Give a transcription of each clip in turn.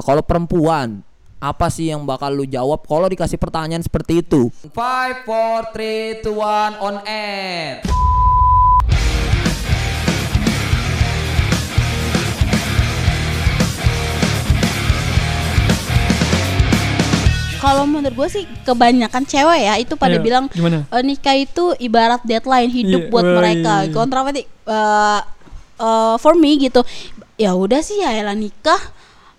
kalau perempuan apa sih yang bakal lu jawab kalau dikasih pertanyaan seperti itu? 5 4 3 2 1 on air. Kalau menurut gue sih kebanyakan cewek ya itu pada Ayo, bilang gimana? eh, nikah itu ibarat deadline hidup Iya, buat woi. mereka. Kontraversi eh eh, for me gitu. Ya udah sih ya elah nikah.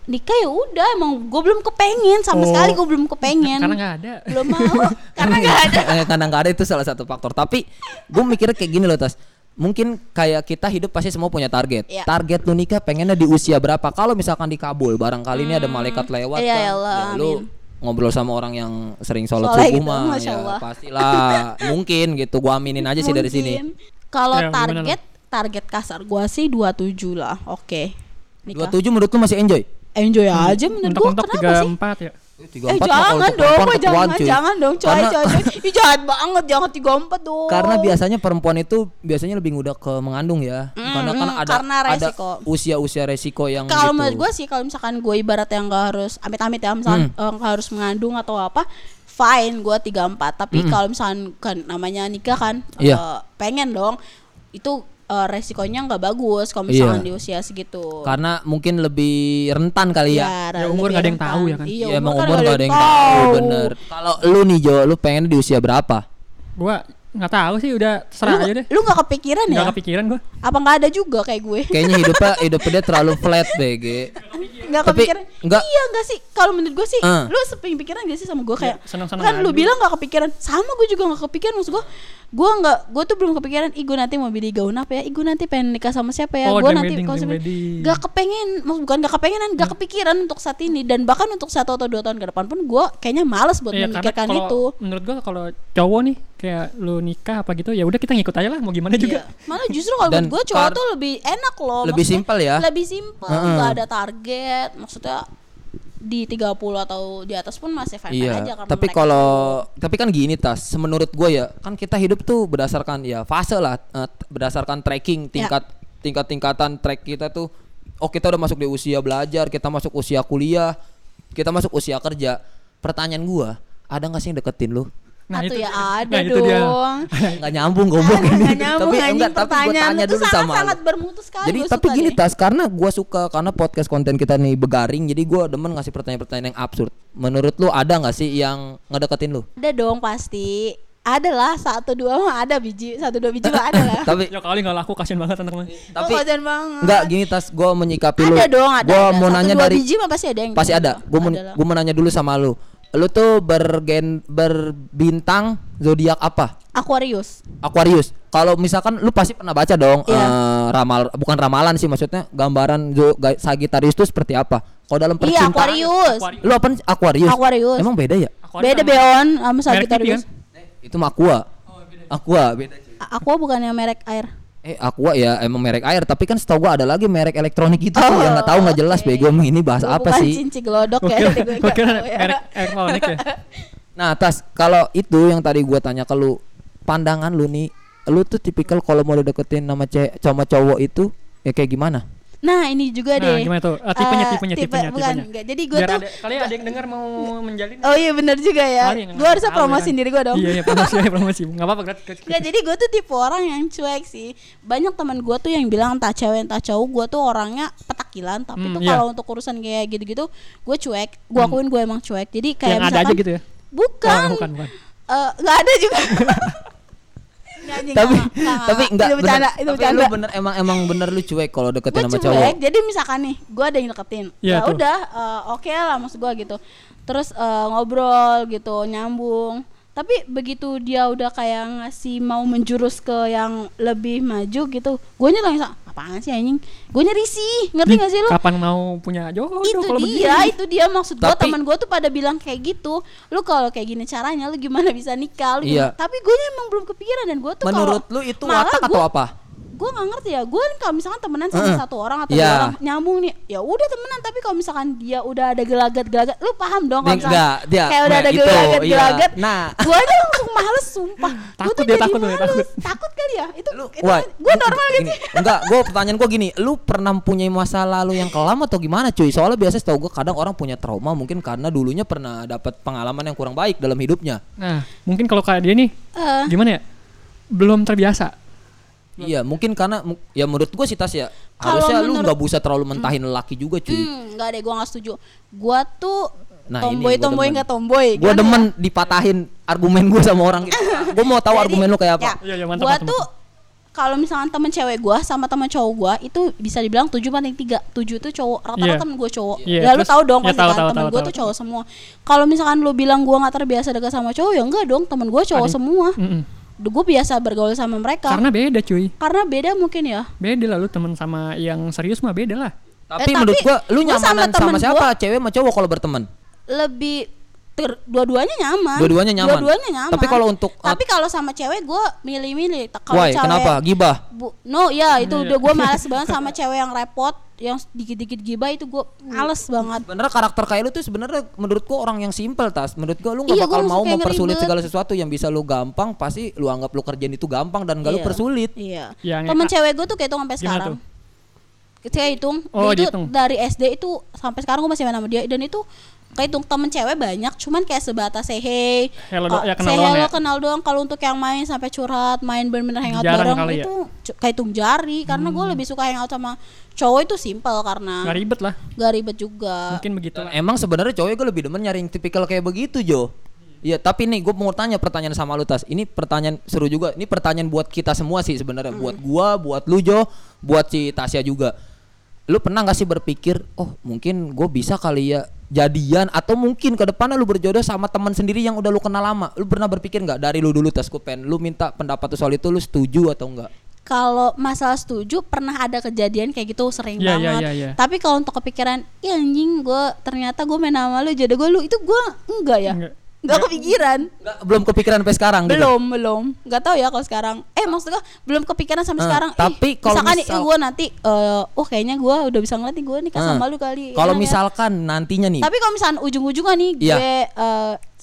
Nikah ya udah emang gue belum kepengen sama Oh. sekali gue belum kepengen. Karena nggak ada. belum mau karena nggak ada. Eh, karena nggak ada itu salah satu faktor. Tapi gue mikirnya kayak gini loh tas. Mungkin kayak kita hidup pasti semua punya target. Iya. Target lu nikah pengennya di usia berapa? Kalau misalkan dikabul, barangkali ini ada malaikat lewat Iya, kan. ya Allah, ya lu amin. ngobrol sama orang yang sering sholat Soleh subuh gitu, mah ya pastilah mungkin gitu gua aminin aja sih dari sini. Kalau Ya, target target kasar gua sih 27 lah. Oke. Nikah. 27 menurut lu masih enjoy Enjoy aja menurut gua Mentok-mentok kenapa sih? 34 ya. Eh jangan dong, Boy, jangan, jangan dong, coy, Karena- coy, coy. Ih jahat banget, jangan 34 dong. Karena biasanya perempuan itu biasanya lebih mudah ke mengandung ya. Mm, karena kan mm, ada karena ada resiko. usia-usia resiko yang kalau gitu. menurut gue sih kalau misalkan gue ibarat yang gak harus amit-amit ya misalkan Hmm. eh, nggak harus mengandung atau apa fine gue 34 tapi kalau misalkan kan namanya nikah kan Hmm. Iya. eh, pengen dong itu eh, resikonya nggak bagus kalau Iya. misalkan di usia segitu Karena mungkin lebih rentan kali ya. Ya, umur lebih nggak ada yang rentan. tahu ya kan? iya, Iya, emang kan umur nggak gak ada yang tahu, bener. Kalau lu nih Jo, lu pengen di usia berapa? Gua nggak tahu sih udah terserah aja lu, deh. lu gak kepikiran ya Nggak kepikiran gua. apa nggak ada juga kayak gue Kayaknya hidupnya hidupnya dia terlalu flat BG. Nggak Tapi kepikiran. nggak- iya nggak sih. Kalau menurut gue sih Eh. lu seping pikiran gak sih sama gue kayak seneng-seneng kan lu bilang nggak kepikiran. Sama gue juga nggak kepikiran maksud gue gue nggak gue tuh belum kepikiran ih gue nanti mau beli gaun apa ya? Ih gue nanti pengen nikah sama siapa ya? Oh, gue nanti wedding, kalau nggak kepengen maksud bukan nggak kepengenan nggak kepikiran untuk saat ini. Dan bahkan untuk satu atau dua tahun ke depan pun gue kayaknya males buat Iya, karena memikirkan itu. menurut gua kalau cowok nih kayak lu nikah apa gitu ya udah kita ngikut aja lah mau gimana juga. Iya. Malah justru kalau buat gue cowok tuh lebih enak loh. Lebih simpel ya? Lebih simpel, nggak ada target. Maksudnya di 30 atau di atas pun masih fine Iya. aja karena Tapi kalau tapi kan gini tas, menurut gue ya, kan kita hidup tuh berdasarkan ya fase lah, eh, berdasarkan tracking Ya. tingkat tingkat-tingkatan track kita tuh. Oh kita udah masuk di usia belajar, kita masuk usia kuliah, kita masuk usia kerja. Pertanyaan gua, ada nggak sih yang deketin lu? Atuh ya nah, ada itu dia. dong. Nggak nyambung goblok Nggak ini. nyambung tapi anjing enggak, tapi gua pertanyaan tanya itu dulu sama lu. bermutu sekali. Jadi tapi gini deh. tas karena gua suka karena podcast konten kita nih begaring jadi gua demen ngasih pertanyaan-pertanyaan yang absurd. Menurut lu ada nggak sih yang ngedeketin lu? Ada dong pasti. Ada lah satu dua mah ada biji satu dua biji mah ada lah. tapi Ya kali nggak laku kasihan banget teman-teman. tapi Oh, kasihan banget. Enggak gini tas gua menyikapi lu. Ada dong, ada. Gua ada. mau Satu, nanya dari biji mah pasti ada yang pasti gitu. ada. Gua mau Ada gua mau nanya dulu sama lu. Lu tuh bergen berbintang zodiak apa? Aquarius. Aquarius. Kalau misalkan lu pasti pernah baca dong Iya. eh, ramal bukan ramalan sih maksudnya gambaran Sagittarius itu seperti apa? Kalau dalam Iya percintaan Aquarius. Aquarius. Lu apa Aquarius? Aquarius. Emang beda ya? Aquarius Beda Beon sama Sagittarius. Itu mah Aqua. Aqua beda cuy. A- Aqua bukannya merek air. Eh Aqua ya emang merek air tapi kan setahu gua ada lagi merek elektronik itu Oh, yang nggak tahu nggak jelas bego ini bahas Gua apa bukan sih? cinci gelodok ya. tahu ya. merek elektronik ya. Nah, Tas, kalau itu yang tadi gua tanya ke lu, pandangan lu nih, lu tuh tipikal kalau mau deketin nama cewek sama cowok itu ya kayak gimana? Nah ini juga Nah, deh. gimana tuh? Ah, tipenya, Eh, tipenya, tipe- tipenya, bukan, tipenya. enggak. Jadi gue tuh ada, kali ada yang dengar mau menjalin. Oh iya bener juga ya. Gue harusnya ya promosiin diri gue dong. Iya, iya promosi, iya, promosi. Enggak apa-apa gratis. Enggak, jadi gue tuh tipe orang yang cuek sih. Banyak teman gue tuh yang bilang entah cewek entah cowok gue tuh orangnya petakilan. Tapi Hmm, tuh iya. kalau untuk urusan kayak gitu-gitu, gue cuek. Gue akuin gue emang cuek. Jadi kayak Yang ada misalkan, aja gitu ya. Bukan. Oh, bukan, bukan. Eh, nggak ada juga. Anjing, tapi nggak, tapi nggak. enggak Itu bercanda, bener, itu tapi bercanda. lu bener emang emang bener lu cuek kalau deketin gue sama cuek cowok. jadi misalkan nih gue ada yang deketin Iya, ya tuh. udah eh, oke lah maksud gue gitu terus eh, ngobrol gitu nyambung tapi begitu dia udah kayak ngasih mau menjurus ke yang lebih maju gitu gue langsung apaan sih anjing gue risih ngerti gak sih lu Kapan mau punya jodoh itu kalau dia begini? itu dia maksud gue teman gue tuh pada bilang kayak gitu lu kalau kayak gini caranya lu gimana bisa nikah lu Iya. gimana- tapi gue emang belum kepikiran dan gue tuh Menurut lu itu watak atau gua- apa? Gue nggak ngerti ya gue kan kalau misalkan temenan sama Heeh. satu orang atau Iya. dua orang nyambung nih ya udah temenan tapi kalau misalkan dia udah ada gelagat gelagat lu paham dong kalau misalkan enggak, dia kayak udah ada itu, gelagat iya. gelagat Nah. gue aja langsung males sumpah. Gua Takut tuh dia, jadi takut dia, males. takut. Takut kali ya? Itu, Lu, itu gue normal gitu. gini, Enggak, gue pertanyaan gue gini, lu pernah punya masa lalu yang kelam atau gimana cuy? Soalnya biasa setahu gue kadang orang punya trauma mungkin karena dulunya pernah dapat pengalaman yang kurang baik dalam hidupnya. Nah, mungkin kalau kayak dia nih Eh, gimana ya? Belum terbiasa. Iya, mungkin karena ya menurut gue sih tas ya. Kalau Harusnya lu menurut- nggak bisa terlalu mentahin lelaki juga cuy. hmm, enggak deh, gue gak setuju. Gua tuh Nah, ini tomboy gua tomboy nggak tomboy. Gue Gimana ya? demen dipatahin argumen gue sama orang gitu. gue mau tahu Jadi, argumen lu kayak apa. ya, Iya, iya, mantap, gua mantap, tuh kalau misalkan temen cewek gua sama temen cowok gua itu bisa dibilang tujuh banding tiga tujuh itu cowok rata-rata Iya. temen gua cowok Iya, ya lu terus- tahu dong pasti tahu, kan tahu, temen gua tahu, tuh cowok semua kalau misalkan lu bilang gua nggak terbiasa dekat sama cowok ya enggak dong temen gua cowok Ada. semua Mm-mm. Gue biasa bergaul sama mereka Karena beda cuy. karena beda mungkin ya Beda lah lu temen sama yang serius mah beda lah. Tapi, Eh, menurut tapi gue lu gua sama nyamanan sama, temen siapa? gua- Cewek sama cowok kalau berteman? lebih dua-duanya nyaman Dua-duanya nyaman. dua-duanya nyaman Tapi kalau untuk- tapi kalau sama cewek gua milih-milih kalau cewek Kenapa? Gibah. Bu, no ya itu Iya. udah gue males banget sama cewek yang repot yang dikit-dikit gibah itu gue males banget Sebenarnya karakter kayak lu tuh sebenarnya menurutku orang yang simpel tas. Menurut gua lu nggak Iya, bakal gua mau mempersulit ribet. segala sesuatu yang bisa lu gampang pasti lu anggap lu kerjain itu gampang dan gak lu Iya. persulit. iya Yang- temen cewek gue tuh kayak itu sampai Gimana sekarang tuh? saya hitung Oh, dia itu dari SD itu sampai sekarang gue masih main sama dia dan itu kayak temen cewek banyak cuman kayak sebatas say hey Hello oh, do- ya kenal say doang hello ya? kenal doang kalau untuk yang main sampai curhat main bener-bener hangout Jarang bareng kali ya? itu cu- kayak hitung jari karena gue lebih suka hangout sama cowok itu simple karena Gak ribet lah. gak ribet juga Mungkin begitu lah. emang sebenarnya cowok gue lebih demen nyari yang tipikal kayak begitu Jo. Iya, tapi nih gue mau tanya pertanyaan sama lu Tas. Ini pertanyaan seru juga. Ini pertanyaan buat kita semua sih sebenarnya. Buat gua, buat lu Jo, buat si Tasya juga. Lu pernah gak sih berpikir, oh mungkin gue bisa kali ya jadian atau mungkin ke depannya lu berjodoh sama teman sendiri yang udah lu kenal lama. Lu pernah berpikir nggak dari lu dulu Tas gue pengen lu minta pendapat lu soal itu lu setuju atau enggak? kalau masalah setuju pernah ada kejadian kayak gitu sering Iya, iya, banget. iya, iya. Tapi kalau untuk kepikiran, ya anjing gue ternyata gue main sama lu jadi gue lu itu gue enggak ya. Enggak. Enggak kepikiran. Nggak, belum kepikiran sampai sekarang gitu? Belum, belum. Enggak tahu ya kalau sekarang. Eh maksudnya belum kepikiran sampai Eh, sekarang. tapi Ih, kalau misalkan misal- gue nanti eh oh kayaknya gue udah bisa ngeliat nih gue nikah Eh, sama lu kali. Kalau ya. misalkan nantinya nih Tapi kalau misalkan ujung-ujungnya nih Iya. gue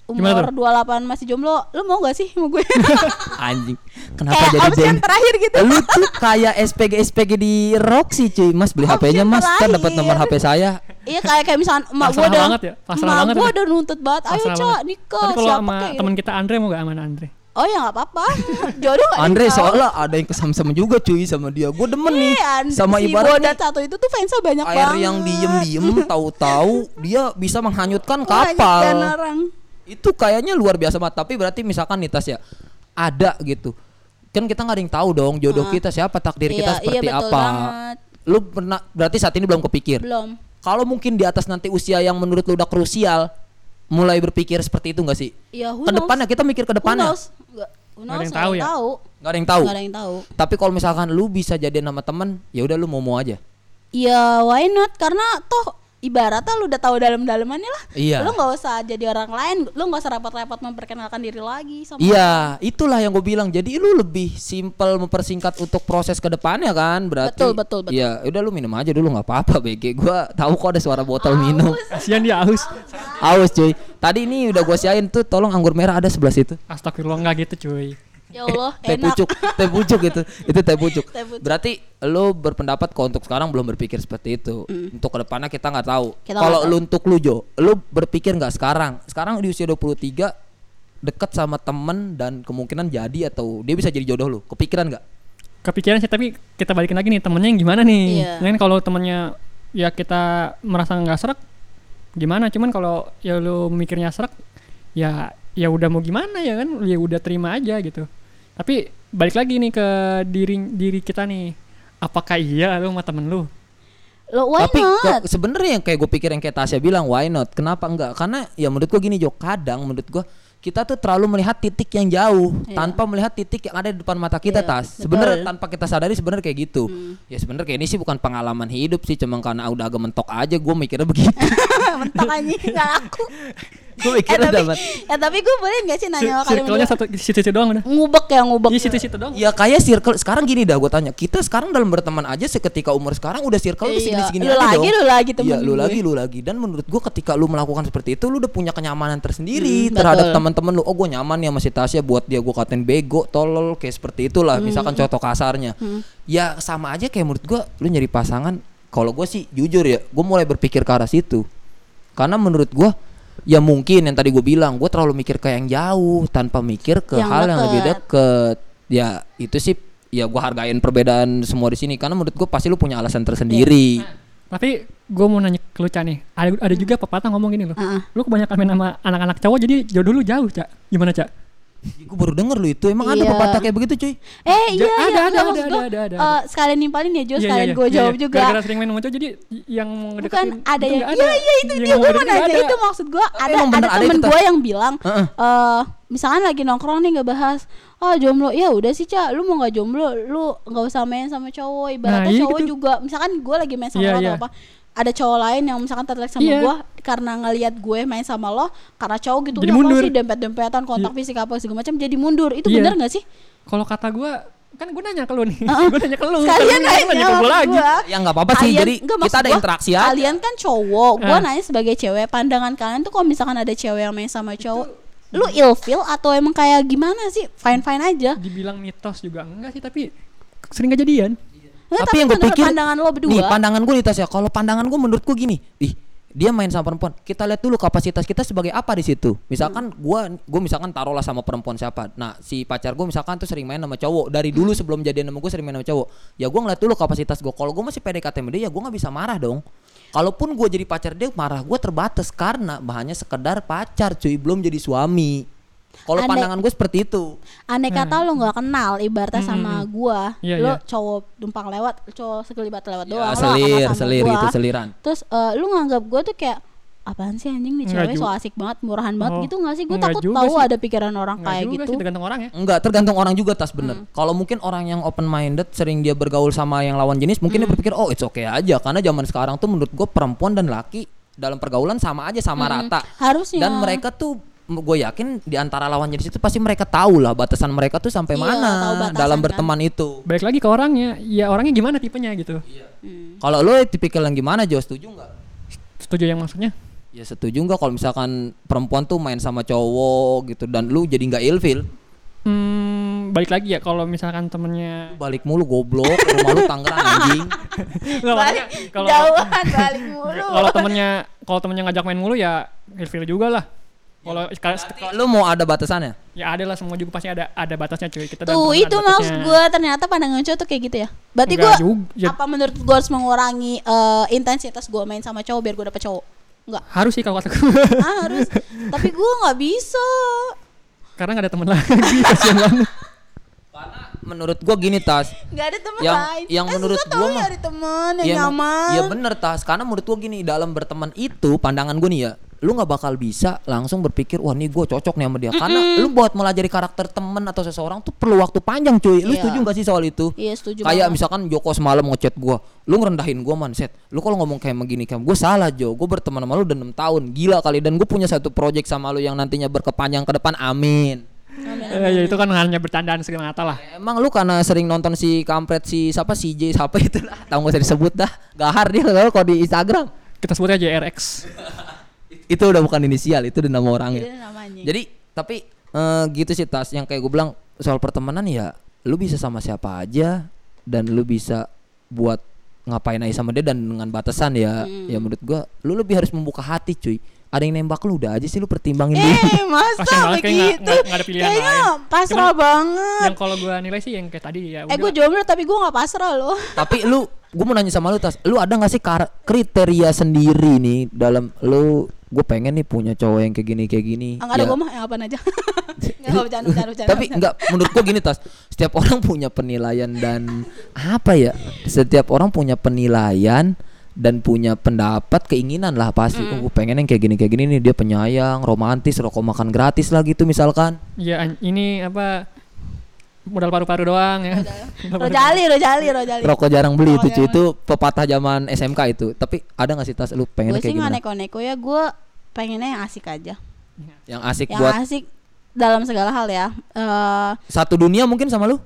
eh, Gimana umur 28 masih jomblo, lu mau gak sih sama gue? anjing kenapa Kayak jadi option deng terakhir gitu. lu tuh kayak SPG SPG di Roxy cuy. Mas beli HP-nya mas. Kan dapat nomor HP saya. Iya kayak kayak misalkan emak gue udah banget ya, pasrah banget gue ya. udah nuntut banget ayo cak nikah Tapi kalau siapa sama kayak temen kita Andre mau gak sama Andre? oh ya nggak apa-apa. Jodoh nggak Andre tahu. soalnya ada yang kesam-sama juga cuy sama dia. Gue demen nih Iya, Andre- sama si ibarat Bodat satu itu tuh fansnya banyak air banget. yang diem-diem tahu-tahu dia bisa menghanyutkan kapal. orang itu kayaknya luar biasa banget. Tapi berarti misalkan nih tas ya ada gitu. Kan kita nggak ada yang tahu dong jodoh Ah. kita siapa takdir Iya, kita iya, seperti betul apa. banget. lu pernah berarti saat ini belum kepikir? Belum. Kalau mungkin di atas nanti usia yang menurut lu udah krusial mulai berpikir seperti itu nggak sih? Ya ke depannya kita mikir ke depannya. knows? Nggak- ada yang tahu ya? tahu. Nggak ada yang tahu. Ada yang tahu. Tapi kalau misalkan lu bisa jadian sama temen ya udah lu mau mau aja. Ya why not? Karena toh ibaratnya lu udah tahu dalam-dalamannya lah Iya. lu nggak usah jadi orang lain lu nggak usah repot-repot memperkenalkan diri lagi sama Iya, itulah yang gue bilang. Jadi lu lebih simpel mempersingkat untuk proses ke depannya kan, berarti. Betul, betul, betul. Iya, udah lu minum aja dulu nggak apa-apa, BG. Gua tahu kok ada suara botol minum. Kasihan dia haus. Aus cuy. Tadi ini udah gua siain tuh, tolong anggur merah ada sebelah situ. Astagfirullah enggak gitu cuy. Ya Allah Teh enak pucuk, teh pucuk itu. Itu teh pucuk. Teh pucuk. Berarti lu berpendapat kok untuk sekarang belum berpikir seperti itu. Untuk ke depannya kita nggak tahu. Mm. Kalau lu untuk lu Jo, lu berpikir nggak sekarang? Sekarang di usia 23 deket sama temen dan kemungkinan jadi atau dia bisa jadi jodoh lu. Kepikiran nggak? Kepikiran sih tapi kita balikin lagi nih temennya yang gimana nih. Iya. Kan kalau temennya ya kita merasa nggak serak gimana cuman kalau ya lu mikirnya serak ya ya udah mau gimana ya kan ya udah terima aja gitu tapi balik lagi nih ke diri diri kita nih apakah iya lu sama temen lu lo why Tapi sebenarnya yang kayak gue pikir yang kayak Tasya bilang why not? Kenapa enggak? Karena ya menurut gue gini Jo, kadang menurut gue kita tuh terlalu melihat titik yang jauh Iya. tanpa melihat titik yang ada di depan mata kita Iya, tas. Sebenarnya tanpa kita sadari sebenarnya kayak gitu. Hmm. Ya sebenarnya kayak ini sih bukan pengalaman hidup sih, cuma karena udah agak mentok aja gue mikirnya begitu. mentok aja nggak laku Gue eh, mikir tapi, udah mat. ya tapi gue boleh nggak sih nanya sama kalian Circle-nya satu di situ-situ doang udah. ngubek ya ngubek Iya situ-situ doang. Ya kayak circle sekarang gini dah gue tanya. Kita sekarang dalam berteman aja seketika umur sekarang udah circle tuh Iya, segini-segini lu aja lagi, dong. lu lagi temen Iya, lu gue. lagi, lu lagi. Dan menurut gue ketika lu melakukan seperti itu lu udah punya kenyamanan tersendiri Hmm, terhadap teman-teman lu. Oh, gue nyaman sama si Tasya buat dia gue katain bego, tolol kayak seperti itulah Hmm. misalkan contoh kasarnya. Ya sama aja kayak menurut gue lu nyari pasangan kalau gue sih jujur ya, gue mulai berpikir ke arah situ. Karena menurut gue ya mungkin yang tadi gue bilang gue terlalu mikir ke yang jauh tanpa mikir ke Yang hal yang lebih deket. deket ya itu sih ya gue hargain perbedaan semua di sini karena menurut gue pasti lu punya alasan tersendiri Tapi gue mau nanya ke lu Ca nih. Ada ada juga pepatah ngomong gini loh. Heeh. Lu kebanyakan main sama anak-anak cowok jadi jodoh lu jauh, Cak. Gimana, Cak? Gue baru denger lu itu. Emang ada Iya. pepatah kayak begitu cuy? Eh Ja- iya ada, iya ada, ada, maksud ada, gua, ada, ada, eh, sekalian nimpalin ya Jo Iya, sekalian iya, gue iya, jawab iya. juga. Gara-gara sering main cowok jadi yang mau Bukan ada yang iya iya itu dia gue mau nanya itu maksud gue ada ada temen gue yang bilang eh misalkan lagi nongkrong nih nggak bahas ah jomblo. Ya udah sih cak lu mau nggak jomblo lu nggak usah main sama cowok ibaratnya Nah, iya cowok gitu. juga. Misalkan gue lagi main sama lo iya. atau apa ada cowok lain yang misalkan tertarik sama Iya. gue karena ngelihat gue main sama lo karena cowok gitu Jadi udah mundur. sih dempet dempetan kontak Iya. fisik apa segala macam jadi mundur itu Iya. bener nggak sih Kalau kata gue kan gue nanya ke lu nih. Heeh. gue nanya ke lu. sekalian Kan lu nanya ke gue lagi. gua. ya nggak apa-apa sih Kalian- jadi enggak, kita ada gua, interaksi aja Kalian kan cowok, gua Eh. nanya sebagai cewek, pandangan kalian tuh kalau misalkan ada cewek yang main sama cowok, lu ilfeel atau emang kayak gimana sih? Fine fine aja. Dibilang mitos juga enggak sih tapi sering kejadian. Nggak, tapi yang gue pikir pandangan lo berdua. nih pandangan gue nih Tas ya. Kalau pandangan gue menurut gue gini ih dia main sama perempuan. Kita lihat dulu kapasitas kita sebagai apa di situ. Misalkan gue gue misalkan taruhlah sama perempuan siapa. Nah si pacar gue misalkan tuh sering main sama cowok. Dari dulu sebelum jadian sama gue sering main sama cowok. Ya gue ngeliat dulu kapasitas gue kalau gue masih PDKT sama dia ya gue nggak bisa marah dong. Kalaupun gue jadi pacar dia marah gue terbatas karena bahannya sekedar pacar cuy. Belum jadi suami kalau pandangan gue seperti itu Andai kata lo nggak kenal, ibaratnya sama gua, Iya, lo iya. cowok numpang lewat, cowok sekelibat lewat ya, doang, lo selir sama selir gua. gitu seliran Terus eh, lu nganggap gua tuh kayak apaan sih anjing nih cewek so asik banget, murahan banget Oh, gitu gak sih? Gue takut tahu sih. ada pikiran orang Enggak kayak juga gitu. sih tergantung orang ya. Enggak, tergantung orang juga tas bener. Kalau mungkin orang yang open minded sering dia bergaul sama yang lawan jenis, mungkin dia berpikir oh it's okay aja karena zaman sekarang tuh menurut gue perempuan dan laki dalam pergaulan sama aja sama rata. Harusnya. Dan mereka tuh gue yakin di antara lawan jenis itu pasti mereka tahu lah batasan mereka tuh sampai Iya, mana batasan dalam kan. berteman itu. Balik lagi ke orangnya, ya orangnya gimana tipenya gitu. Hmm. Kalau lo tipikal yang gimana Jo? Setuju nggak? Setuju yang maksudnya? Ya setuju nggak kalau misalkan perempuan tuh main sama cowok gitu dan lu jadi nggak ilfil? Hmm, balik lagi ya kalau misalkan temennya Balik mulu goblok, rumah lu Tangerang anjing. Kalau Jauhan balik mulu. kalau temennya kalau temennya ngajak main mulu ya ilfil juga lah. Kalau sekarang Lu mau ada batasannya? ya ada lah semua juga pasti ada ada batasnya cuy. Kita Tuh itu maksud gue ternyata pandangan cowok tuh kayak gitu ya. Berarti gue ya. apa menurut gue harus mengurangi eh, intensitas gue main sama cowok biar gue dapet cowok? Enggak. harus sih kalau kata gue. Ah, harus. Tapi gue nggak bisa. Karena nggak ada teman lagi. Kasian banget. Karena menurut gua gini tas, Nggak ada teman Yang- lain. yang Eh, menurut gua tau mah- nyari teman yang Iya emang- nyaman. Iya bener tas, karena menurut gua gini dalam berteman itu pandangan gua nih ya, lu nggak bakal bisa langsung berpikir wah nih gua cocok nih sama dia, karena lu buat melajari karakter temen atau seseorang tuh perlu waktu panjang cuy. Lu Iya. setuju gak sih soal itu? Iya setuju Kayak banget. misalkan Joko semalam ngechat gua, lu ngerendahin gua man set. Lu kalau ngomong kayak begini kayak gua salah Jo, gua berteman sama lu udah 6 tahun, gila kali dan gua punya satu project sama lu yang nantinya berkepanjang ke depan, amin. Eh, ya itu kan hanya bercandaan segala mata lah. Emang lu karena sering nonton si kampret si siapa si J siapa itu lah, tahu gak usah disebut dah. Gahar dia kalau kalau di Instagram. Kita sebut aja RX. Itu udah bukan inisial, itu udah nama orangnya. Jadi namanya. Jadi tapi eh, gitu sih tas yang kayak gue bilang soal pertemanan ya lu bisa sama siapa aja dan lu bisa buat ngapain aja sama dia dan dengan batasan ya Hmm. ya menurut gua lu lebih harus membuka hati cuy ada yang nembak lu udah aja sih lu pertimbangin dulu Eh masa Kasian banget, kayak begitu? nggak- nggak ada pilihan Kayaknya lain. pasrah banget. yang kalau gua nilai sih yang kayak tadi ya Eh gue jomblo tapi gue gak pasrah loh. tapi lu gue mau nanya sama lu tas lu ada nggak sih kar- kriteria sendiri nih dalam lu gue pengen nih punya cowok yang kayak gini kayak gini Enggak ada Ya, gue mah yang apaan aja. Enggak bercanda bercanda bercanda. tapi bercanda. nggak menurut gue gini tas setiap orang punya penilaian dan apa ya setiap orang punya penilaian dan punya pendapat keinginan lah pasti oh, gue pengen yang kayak gini kayak gini nih dia penyayang romantis rokok makan gratis lah gitu misalkan ya an- ini apa modal paru-paru doang ya Rojali, Rojali, Rojali. rokok jarang beli itu cuy itu pepatah zaman SMK itu tapi ada nggak sih tas lu pengen Gue kayak sih nggak gimana neko-neko ya gue pengennya yang asik aja. Yang asik yang buat asik dalam segala hal ya. Eh satu dunia mungkin sama lu?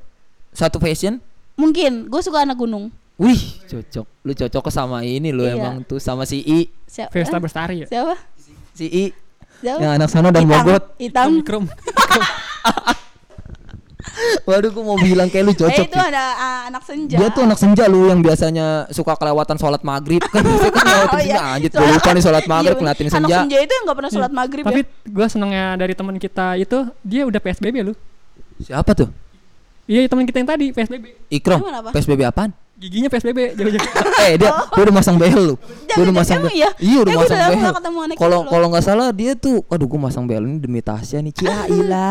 Satu fashion? mungkin gue suka anak gunung. Wih, cocok. Lu cocok sama ini lu Iya. emang tuh sama si I. Siapa? Vesta Bestari ya Siapa? Si I. Siapa? Yang anak sana dan Hitam. Mogot. Hitam. Waduh, gua mau bilang kayak lu Eh cocok. itu sih. ada ah, anak senja. Dia tuh anak senja lu yang biasanya suka kelewatan sholat maghrib kan biasanya kan ngelewatin Oh, senja iya. anjir gue lupa nih sholat maghrib Iya, ngeliatin Anak senja senja itu yang gak pernah sholat maghrib tapi ya. gue senengnya dari teman kita itu dia udah PSBB lu siapa tuh iya teman kita yang tadi PSBB Ikrom Emang apa? PSBB apaan giginya PSBB jauh-jauh eh dia dia udah masang behel lu dia udah masang behel iya? iya udah Eh, masang lama behel kalau itu kalau nggak salah dia tuh aduh gua masang behel ini demi Tasya nih Ciaila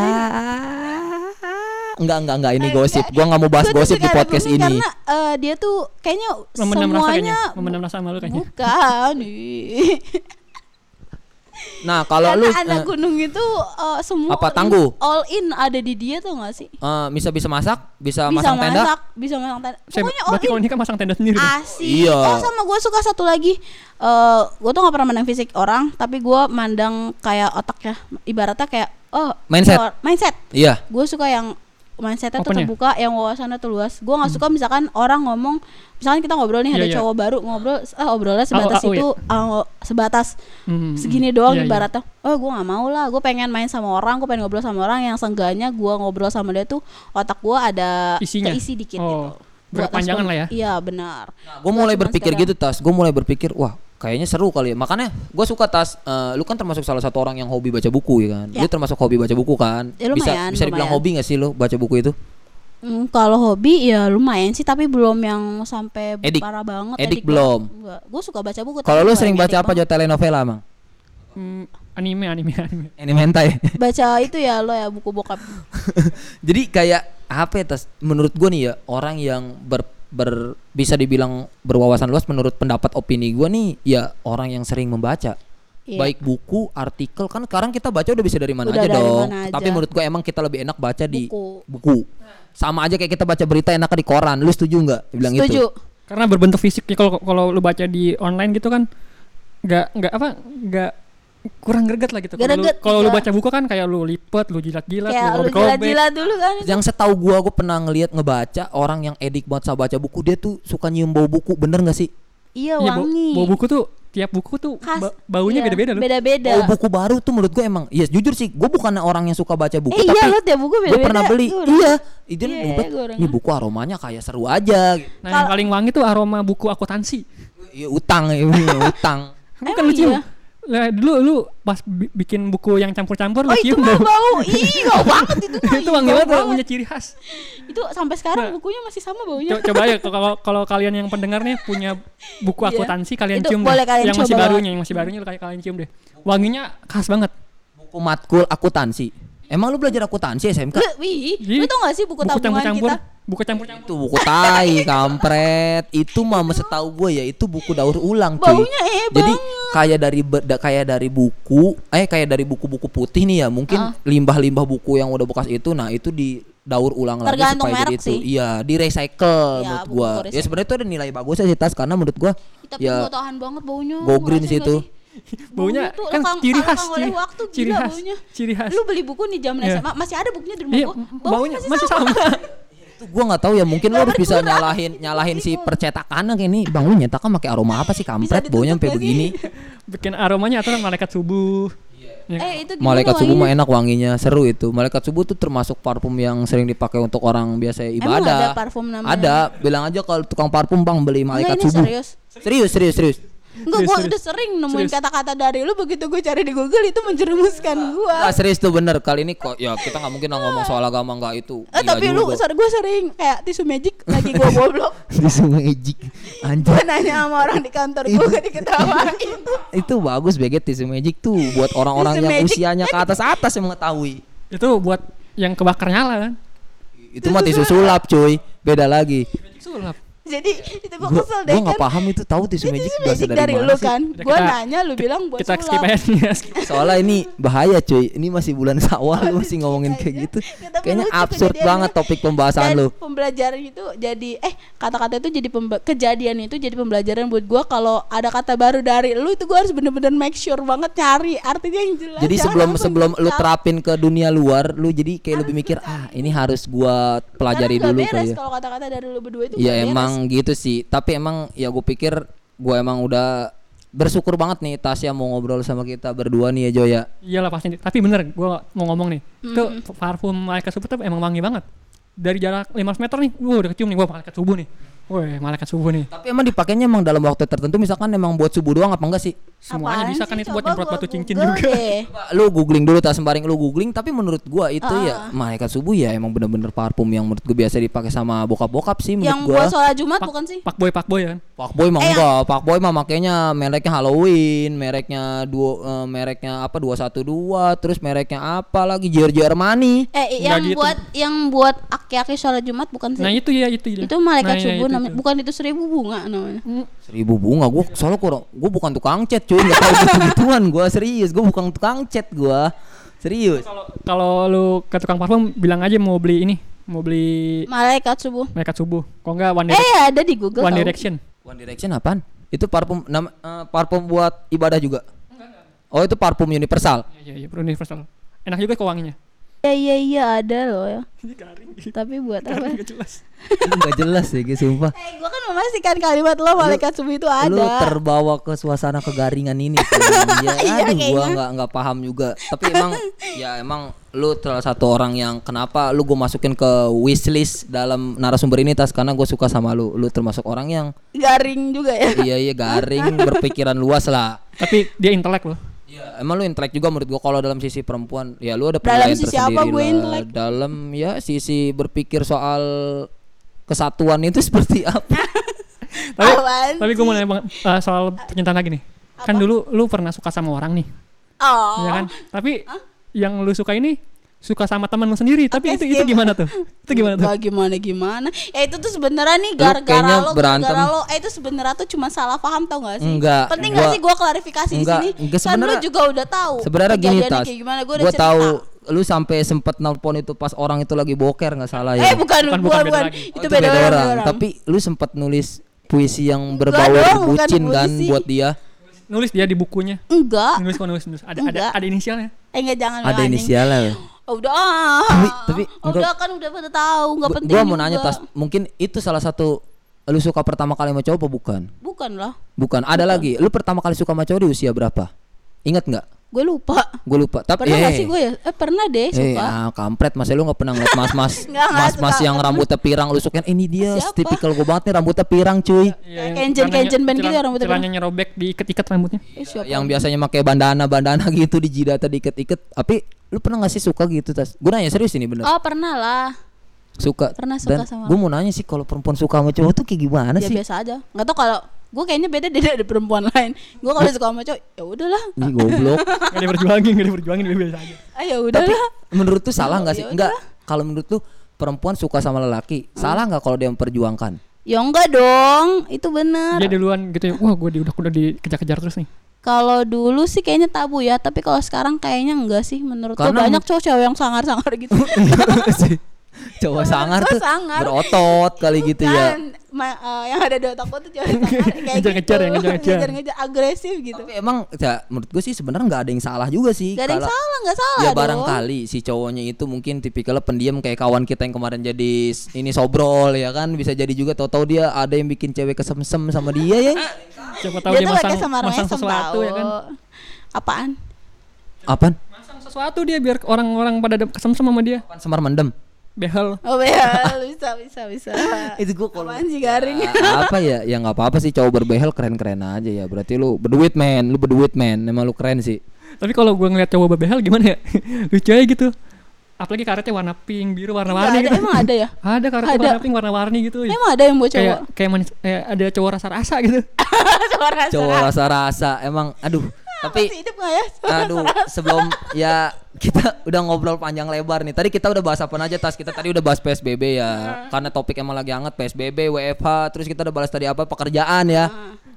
enggak enggak enggak ini Eh, gosip gua nggak mau bahas Gua gosip di podcast ini Karena eh, dia tuh kayaknya memendam rasa kayaknya semuanya memendam rasa malu kayaknya bukan. nah kalau Karena lu anak eh, gunung itu eh, semua Apa, tangguh? all in ada di dia tuh gak sih? eh, bisa bisa masak bisa, bisa masang tenda masak, bisa masang tenda. Pokoknya all berarti kalau in. ini kan masang tenda sendiri. Asik. Iya. Oh sama gue suka satu lagi. eh gue tuh gak pernah mandang fisik orang, tapi gue mandang kayak otaknya. Ibaratnya kayak oh Mindset. or- mindset. iya Gue suka yang mindsetnya tuh ya? terbuka, yang wawasannya tuh luas. Gue nggak suka misalkan orang ngomong, misalkan kita ngobrol nih Iya, ada iya. cowok baru ngobrol, ah obrolannya sebatas au, itu, ah, sebatas Hmm, segini doang iya, iya. ibaratnya. Oh gue nggak mau lah, gue pengen main sama orang, gue pengen ngobrol sama orang yang seenggaknya gue ngobrol sama dia tuh otak gue ada Isinya? keisi dikit Oh, gitu. Buat berkepanjangan respon- lah ya. Iya benar. gue mulai berpikir gitu tas gue mulai berpikir wah kayaknya seru kali ya makanya gue suka tas eh, lu kan termasuk salah satu orang yang hobi baca buku ya kan lu Ya. termasuk hobi baca buku kan Ya, bisa lumayan, bisa dibilang lumayan. hobi gak sih lu baca buku itu Hmm, kalau hobi ya lumayan sih tapi belum yang sampai Edik. parah banget. Edik belum. Gue suka baca buku. kalau lu sering baca apa jo telenovela emang Hmm, anime anime anime anime hentai. Baca itu ya lo ya buku bokap. jadi kayak apa ya tas menurut gue nih ya orang yang ber, ber bisa dibilang berwawasan luas menurut pendapat opini gue nih ya orang yang sering membaca Iya. baik buku artikel kan sekarang kita baca udah bisa dari mana Udah aja dari dong mana aja. tapi menurut gue emang kita lebih enak baca di Buku. buku sama aja kayak kita baca berita enaknya di koran lu setuju nggak bilang Setuju. itu karena berbentuk fisik ya kalau kalau lu baca di online gitu kan nggak nggak apa nggak kurang greget lah gitu kalau lu, Greget, kalau lu iya. baca buku kan kayak lu lipet lu jilat-jilat Kayak lu lu jilat-jilat dulu kan. yang setahu gua gua pernah ngelihat ngebaca orang yang edik banget sama baca buku dia tuh suka nyium bau buku bener nggak sih Iya Iya, bau, wangi. bau buku tuh tiap buku tuh Khas. ba- baunya Iya, beda-beda loh Beda-beda. bau buku baru tuh menurut gua emang yes jujur sih gua bukan orang yang suka baca buku Eh tapi iya lo tiap buku gue beda-beda. pernah beli Gua iya itu Iya, gua- gua udah ini buku aromanya kayak seru aja nah yang paling wangi tuh aroma buku akuntansi Iya utang ini utang Kamu kan Emang lu cium iya? Lah dulu lu pas bi- bikin buku yang campur-campur Oh lu itu cium dah. bau. Ih bau banget itu mah. itu wangi banget punya ciri khas Itu sampai sekarang Nah. bukunya masih sama baunya. Co- coba ya kalau kalau kalian yang pendengar nih punya buku Iya. akuntansi kalian Itu cium boleh deh. kalian yang masih coba barunya banget. yang masih barunya kayak kalian cium deh wanginya khas banget buku matkul akuntansi emang lu belajar akuntansi SMK Lu, wih, Jadi, lu tau gak sih buku, buku tabungan campur-campur kita? Buku campur-campur itu buku tai kampret itu mah setahu gue ya itu buku daur ulang cuy Baunya eh jadi kayak dari da- kayak dari buku eh kayak dari buku-buku putih nih ya mungkin Ah. limbah-limbah buku yang udah bekas itu nah itu di daur ulang lagi Tergantung supaya jadi merek itu sih. iya di recycle Iya, menurut gua recycle. ya sebenarnya itu ada nilai bagusnya sih tas karena menurut gua Tapi ya gua tahan banget baunya. go green sih itu. baunya tuh kan ciri khas oleh ciri, waktu, ciri gila khas baunya. ciri khas Lu beli buku nih zaman Iya. SMA masih ada bukunya di rumah iya gua. baunya masih sama itu gua nggak tahu ya mungkin lo harus bisa nyalahin nyalahin si percetakannya kayak ini bang lu nyetaknya pakai aroma apa sih kampret baunya sampai begini bikin aromanya atau malaikat subuh Ya. Eh itu gimana Malaikat subuh mah enak wanginya, seru itu. Malaikat subuh tuh termasuk parfum yang sering dipakai untuk orang biasa Emang ibadah. ada parfum namanya? Ada, bilang aja kalau tukang parfum bang beli Enggak malaikat ini subuh. serius. Serius, serius, serius. Enggak, serius. udah sering nemuin kata-kata dari lu begitu gue cari di Google itu menjerumuskan gua. Ah, serius tuh bener kali ini kok ya kita nggak mungkin ngomong soal agama nggak itu. Eh, Gila tapi lu sorry gue sering kayak tisu magic lagi gua goblok. sungai Ejik. Anjir. Gue nanya sama orang di kantor gue gak diketawain. itu bagus beget tisu magic tuh buat orang-orang Tisu yang magic. usianya ke atas atas yang mengetahui. itu buat yang kebakar nyala kan Itu mah tisu sulap cuy, beda lagi. sulap Jadi itu gue Gua kesel deh gua nggak kan. paham itu tahu tisu Itu magic magic dari mana lu sih? kan. Gue nanya lu bilang buat kita skip sulap. aja ya. Soalnya ini bahaya cuy. Ini masih bulan Syawal lu masih ngomongin kayak gitu. Ya, tapi Kayaknya absurd banget topik pembahasan Dan lu. pembelajaran itu jadi eh kata-kata itu jadi kejadian itu jadi pembelajaran buat gua kalau ada kata baru dari lu itu gua harus bener-bener make sure banget cari artinya yang jelas. Jadi sebelum sebelum lu terapin ke dunia luar, lu jadi kayak lebih mikir ah ini harus gua pelajari dulu kali ya. kalau kata-kata dari lu berdua itu Ya beres. Emang gitu sih. Tapi emang ya gue pikir gue emang udah bersyukur banget nih Tasya mau ngobrol sama kita berdua nih ya Jo ya. Iyalah pasti. Tapi bener, gua mau ngomong nih. Itu parfum malaikat subuh tuh emang wangi banget. Dari jarak 500 meter nih, gua udah kecium nih, gua malaikat subuh nih. Woi, malaikat subuh nih. Tapi emang dipakainya emang dalam waktu tertentu misalkan emang buat subuh doang apa enggak sih? Semuanya Apaan bisa sih? kan itu buat nyemprot batu cincin Google juga. deh. Coba lu googling dulu tas sembaring lu googling tapi menurut gua itu Ah. ya malaikat subuh ya emang bener-bener parfum yang menurut gua biasa dipakai sama bokap-bokap sih menurut Yang gua. buat sholat Jumat Pak, bukan sih? Pak boy, pak boy kan. Pak Boy mah Eh, enggak, Pak Boy mah makanya mereknya Halloween, mereknya dua eh, mereknya apa 212, terus mereknya apa lagi Giorgio Armani. Eh yang gitu. buat yang buat aki-aki sholat Jumat bukan sih? Nah, itu ya, itu ya. itu malaikat Nah, ya, subuh itu, namanya. itu. Bukan itu seribu bunga namanya. Hmm, Seribu bunga gua soalnya kurang gua bukan tukang cat cuy, enggak tahu gitu-gituan gua serius, gua bukan tukang cat gua. Serius. Kalau kalau lu ke tukang parfum bilang aja mau beli ini, mau beli Malaikat subuh. malaikat subuh. Kok enggak One, Direc- Eh ada di Google. One tau. Direction. One Direction apaan? Itu parfum nama eh, parfum buat ibadah juga. Oh, itu parfum universal. Iya, iya, iya, universal. Enak juga kok wanginya. Iya iya iya ada loh ya. Tapi buat apa? Enggak jelas. Enggak jelas sih, guys, sumpah. Eh gua kan memastikan kalimat lo malaikat subuh itu ada. Lu terbawa ke suasana kegaringan ini. Tuh. ya, Iya, aduh, gua nggak nggak paham juga. Tapi emang ya emang lu salah satu orang yang kenapa lu gue masukin ke wishlist dalam narasumber ini tas karena gue suka sama lu. Lu termasuk orang yang Garing juga ya. iya iya garing, berpikiran luas lah. Tapi dia intelek loh. Iya, emang lu intelek juga menurut gua kalau dalam sisi perempuan. Ya lu ada Dalam penilaian sisi apa gue intelek? Dalam ya sisi berpikir soal kesatuan itu seperti apa? Tapi, tapi gue mau nanya bang, eh, soal percintaan lagi nih. Kan dulu lu pernah suka sama orang nih, Oh. ya kan? Tapi yang lu suka ini suka sama teman lu sendiri. Tapi itu itu gimana tuh? Itu gimana tuh? Gimana gimana. Ya itu tuh sebenarnya nih gara-gara lo, berantem. gara-gara lo. Eh itu sebenarnya tuh cuma salah paham tau gak sih? Enggak, Penting gua- gak sih gue klarifikasi enggak, di sini? enggak, kan sebenarnya- juga udah tahu. Sebenarnya gini tas. Gue tahu lu sampai sempet nelpon itu pas orang itu lagi boker nggak salah ya. Eh bukan, Bukan, bukan, bukan, lagi. Oh, Itu beda, orang. beda orang. Tapi lu sempet nulis puisi yang berbau bucin kan puisi. buat dia. Nulis dia di bukunya. enggak. Nulis kok nulis nulis. Ada ada Enggak. ada inisialnya. Eh enggak jangan Ada inisialnya. Oh, udah. ah. Tapi- tapi Oh, enggak- udah kan udah pada tahu, enggak Gua- penting. Gua mau juga. nanya tas, mungkin itu salah satu lu suka pertama kali sama cowok apa bukan? Bukan lah. Bukan, ada lagi. Lu pertama kali suka sama cowok di usia berapa? Ingat nggak? Gue lupa. Gue lupa. Tapi Pernah eh, sih gue ya? Eh pernah deh Eh, suka. ah, kampret Mas, lu nggak pernah ngeliat mas-mas mas-mas yang rambutnya pirang lu sukain ini dia Siapa? tipikal gue banget nih rambutnya pirang cuy. Iya, Kayak yang Kenjen-kenjen band gitu ya rambutnya Celananya robek diikat-ikat rambutnya. Eh, siapa? Yang biasanya pakai bandana-bandana gitu di jidatnya diiket-iket. Tapi lu pernah gak sih suka gitu tas? Gue nanya serius ini bener. Oh pernah lah. Suka. pernah suka Dan sama gue mau nanya sih kalau perempuan suka sama cowok tuh kayak gimana ya sih? biasa aja. Nggak tau kalau gue kayaknya beda deh dari perempuan lain. Gue kalau suka sama cowok ya udahlah. Ih goblok. Gak diperjuangin, gak diperjuangin dia biasa aja. Ah ya Tapi udahlah. menurut tuh salah Ya nggak sih? udah. Enggak. Kalau menurut lu perempuan suka sama lelaki, Hmm. salah nggak kalau dia memperjuangkan? Ya enggak dong, itu benar. Dia duluan gitu ya. Wah, gue di, udah udah dikejar-kejar terus nih. Kalau dulu sih kayaknya tabu ya, tapi kalau sekarang kayaknya enggak sih menurut gue Karena banyak cowok-cowok yang sangar-sangar gitu. cowok sangar tuh sangar. berotot kali gitu ya. Ma- eh, yang ada di otak gue tuh sangar kayak Ngejar-ngejar gitu. ya, ngejar-ngejar. Ngejar-ngejar, agresif gitu. Tapi emang ya, menurut gue sih sebenarnya nggak ada yang salah juga sih. Gak ada yang Kalau- salah, nggak salah Ya dong. barangkali si cowoknya itu mungkin tipikalnya pendiam kayak kawan kita yang kemarin jadi ini sobrol ya kan bisa jadi juga tahu-tahu dia ada yang bikin cewek kesemsem sama dia ya. Siapa tahu Dia dia, tuh masang, masang sesuatu ya kan. Apaan? Apaan? Masang sesuatu dia biar orang-orang pada ada kesemsem sama dia. Apaan semar mendem? Behel. Oh ya, bisa bisa bisa. itu gue kalau sih garing? Ya, apa ya ya nggak apa-apa sih cowok berbehel keren-keren aja ya berarti lu berduit men lu berduit men emang lu keren sih Tapi kalau gue ngeliat cowok behel gimana ya? Lucu aja gitu. Apalagi karetnya warna pink, biru, warna-warni ada, gitu. emang ada ya? Ada karetnya Ada. warna pink, warna-warni gitu. ya. Emang ada yang buat Kayak cowok? kayak manis, kayak ada cowok rasa-rasa gitu. Cowok rasa. cowok rasa-rasa emang aduh tapi Masih hidup nggak ya? aduh sebelum ya kita udah ngobrol panjang lebar nih. Tadi kita udah bahas apa aja tas? Kita tadi udah bahas PSBB ya. Karena topik emang lagi hangat PSBB, WFH, terus kita udah bahas tadi apa pekerjaan ya.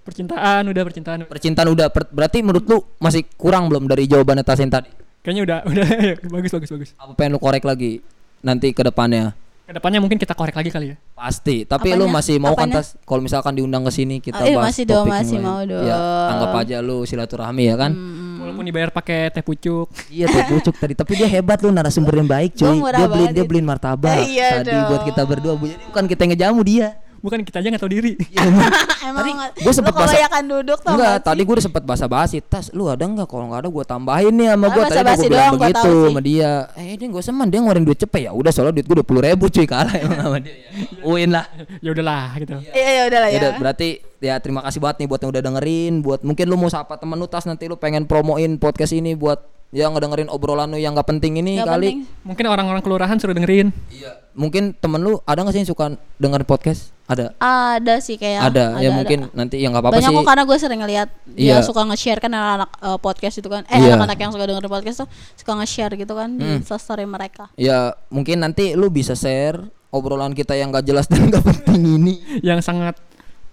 Percintaan udah percintaan. Percintaan udah per- berarti menurut lu masih kurang belum dari jawaban Tas yang tadi? Kayaknya udah udah bagus bagus bagus. Apa pengen lu korek lagi nanti ke depannya? Ke depannya mungkin kita korek lagi kali ya. Pasti, tapi lu Apanya? masih mau kan Apanya? tas kalau misalkan diundang ke sini kita Oh, iya, bahas masih dong, masih mau dong. Ya, anggap aja lu silaturahmi ya kan? Walaupun dibayar pakai teh pucuk. Iya tuh pucuk tadi, tapi dia hebat lu narasumber yang baik cuy. Dia beliin dia beliin martabak Eh, iya tadi buat dong. kita berdua. Bu. Jadi bukan kita yang ngejamu dia. Bukan kita aja nggak tahu diri. Iya, emang. Tadi nggak- gua sempet bahasa- kebanyakan duduk tau Enggak, nggak tadi gue udah sempet basa-basi Tas, lu ada enggak? Kalau enggak ada gue tambahin nih sama Ah, gue Tadi gue bilang doang, begitu sama dia Eh dia gak seman, dia ngeluarin duit cepet ya Udah soalnya duit gue 20 ribu cuy kalah emang sama dia Uin lah ya udahlah gitu. Iya ya udah lah ya. Yaudah, berarti ya terima kasih banget nih buat yang udah dengerin buat mungkin lu mau sapa temen lu tas nanti lu pengen promoin podcast ini buat yang ngedengerin obrolan lu yang gak penting ini Nggak kali penting. Mungkin orang-orang kelurahan suruh dengerin. iya mungkin temen lu ada gak sih yang suka dengerin podcast ada Ada sih kayak. ada, ya mungkin nanti ya nggak apa-apa Banyak sih kok karena gue sering ngeliat Iya. dia suka nge-share kan anak-anak eh, podcast itu kan. Eh Iya. anak-anak yang suka dengerin podcast tuh suka nge-share gitu kan di story mereka. ya mungkin nanti lu bisa share obrolan kita yang gak jelas dan gak penting ini yang sangat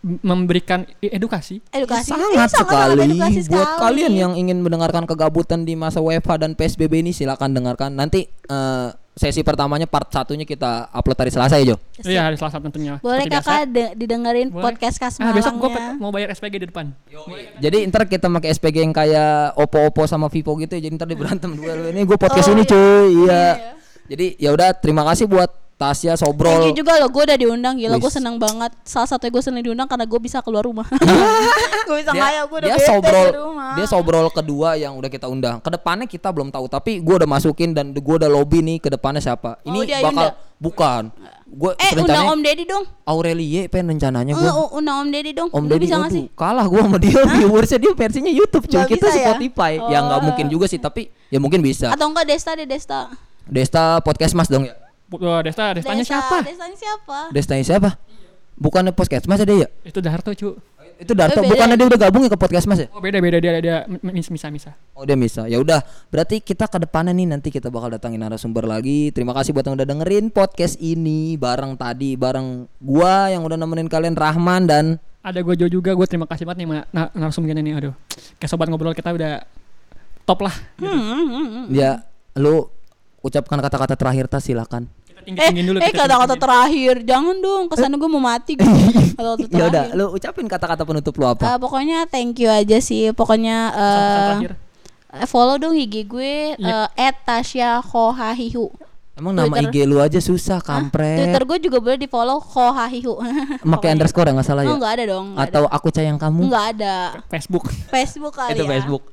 memberikan edukasi. Edukasi. sangat Iya, sekali edukasi buat sekali. kalian yang ingin mendengarkan kegabutan di masa WFH dan PSBB ini silakan dengarkan nanti eh, sesi pertamanya part satunya kita upload hari Selasa ya Jo Iya, hari Selasa tentunya. Boleh Seperti biasa. kakak de- didengerin Boleh. podcast kas Ah, besok gue malangnya. mau bayar SPG di depan. jadi ntar kita pakai SPG yang kayak Oppo-Oppo sama Vivo gitu ya jadi ntar dia berantem dua ini gue podcast Oh, ini iya. cuy iya jadi ya udah terima kasih buat Tasya Thank Sobrol you juga loh, gue udah diundang gila, gue seneng banget. Salah satunya gue seneng diundang karena gue bisa keluar rumah. gue bisa ngayal, gue udah dia bete sobrol di rumah. dia sobrol kedua yang udah kita undang ke depannya kita belum tahu tapi gue udah masukin dan gue udah lobby nih ke depannya siapa ini Oh, dia bakal Yunda. bukan gue Eh, undang Om Deddy dong. Aurelie pengen rencananya gue Eh, u- undang Om Deddy dong. Om Deddy bisa sih? kalah gue sama dia viewersnya dia versinya YouTube cuy kita bisa ya? Spotify ya nggak Oh. mungkin juga sih tapi ya mungkin bisa Atau enggak Desta deh Desta. Desta podcast mas dong ya Oh, Desta, Destanya Desta, siapa? Destanya siapa? Destanya siapa bukannya podcast mas ada ya Itu Darto, cu. itu Darto Oh, bukannya ya? dia udah gabung ya ke podcast mas ya Oh, beda beda dia dia misa misa. Oh dia bisa. Ya udah, berarti kita ke depannya nih nanti kita bakal datangin narasumber lagi. Terima kasih buat yang udah dengerin podcast ini bareng tadi bareng gua yang udah nemenin kalian Rahman dan Ada gue Jo juga, gue terima kasih banget nih sama na- narasumber ini. Aduh, kayak sobat ngobrol kita udah top lah. Hmm, hmm, hmm, hmm. ya lu ucapkan kata-kata terakhir tas silakan. Kita tinggi Eh, dulu. eh kata-kata tinggi-tinggiin. terakhir, jangan dong. Ke sana gue mau mati. Kata-kata Ya udah, lu ucapin kata-kata penutup lu apa? Eh, pokoknya thank you aja sih. Pokoknya eh, follow dong IG gue Iya. eh @tasyakohahihu. Emang nama Twitter. IG lu aja susah, Twitter kampret. gue juga boleh di follow kohahihu. Pakai underscore ya nggak salah ya? Oh enggak ada dong. Enggak Atau aku sayang ada. kamu? Enggak ada. Facebook. Facebook kali itu ya. Facebook.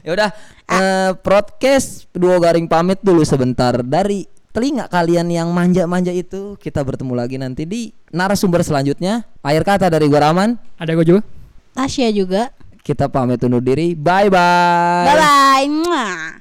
Ya udah, eh, podcast dua garing pamit dulu sebentar dari telinga kalian yang manja-manja itu. Kita bertemu lagi nanti di narasumber selanjutnya. Akhir kata dari gua Raman, Ada gue juga. Tasya juga. kita pamit undur diri. Bye bye. Bye bye.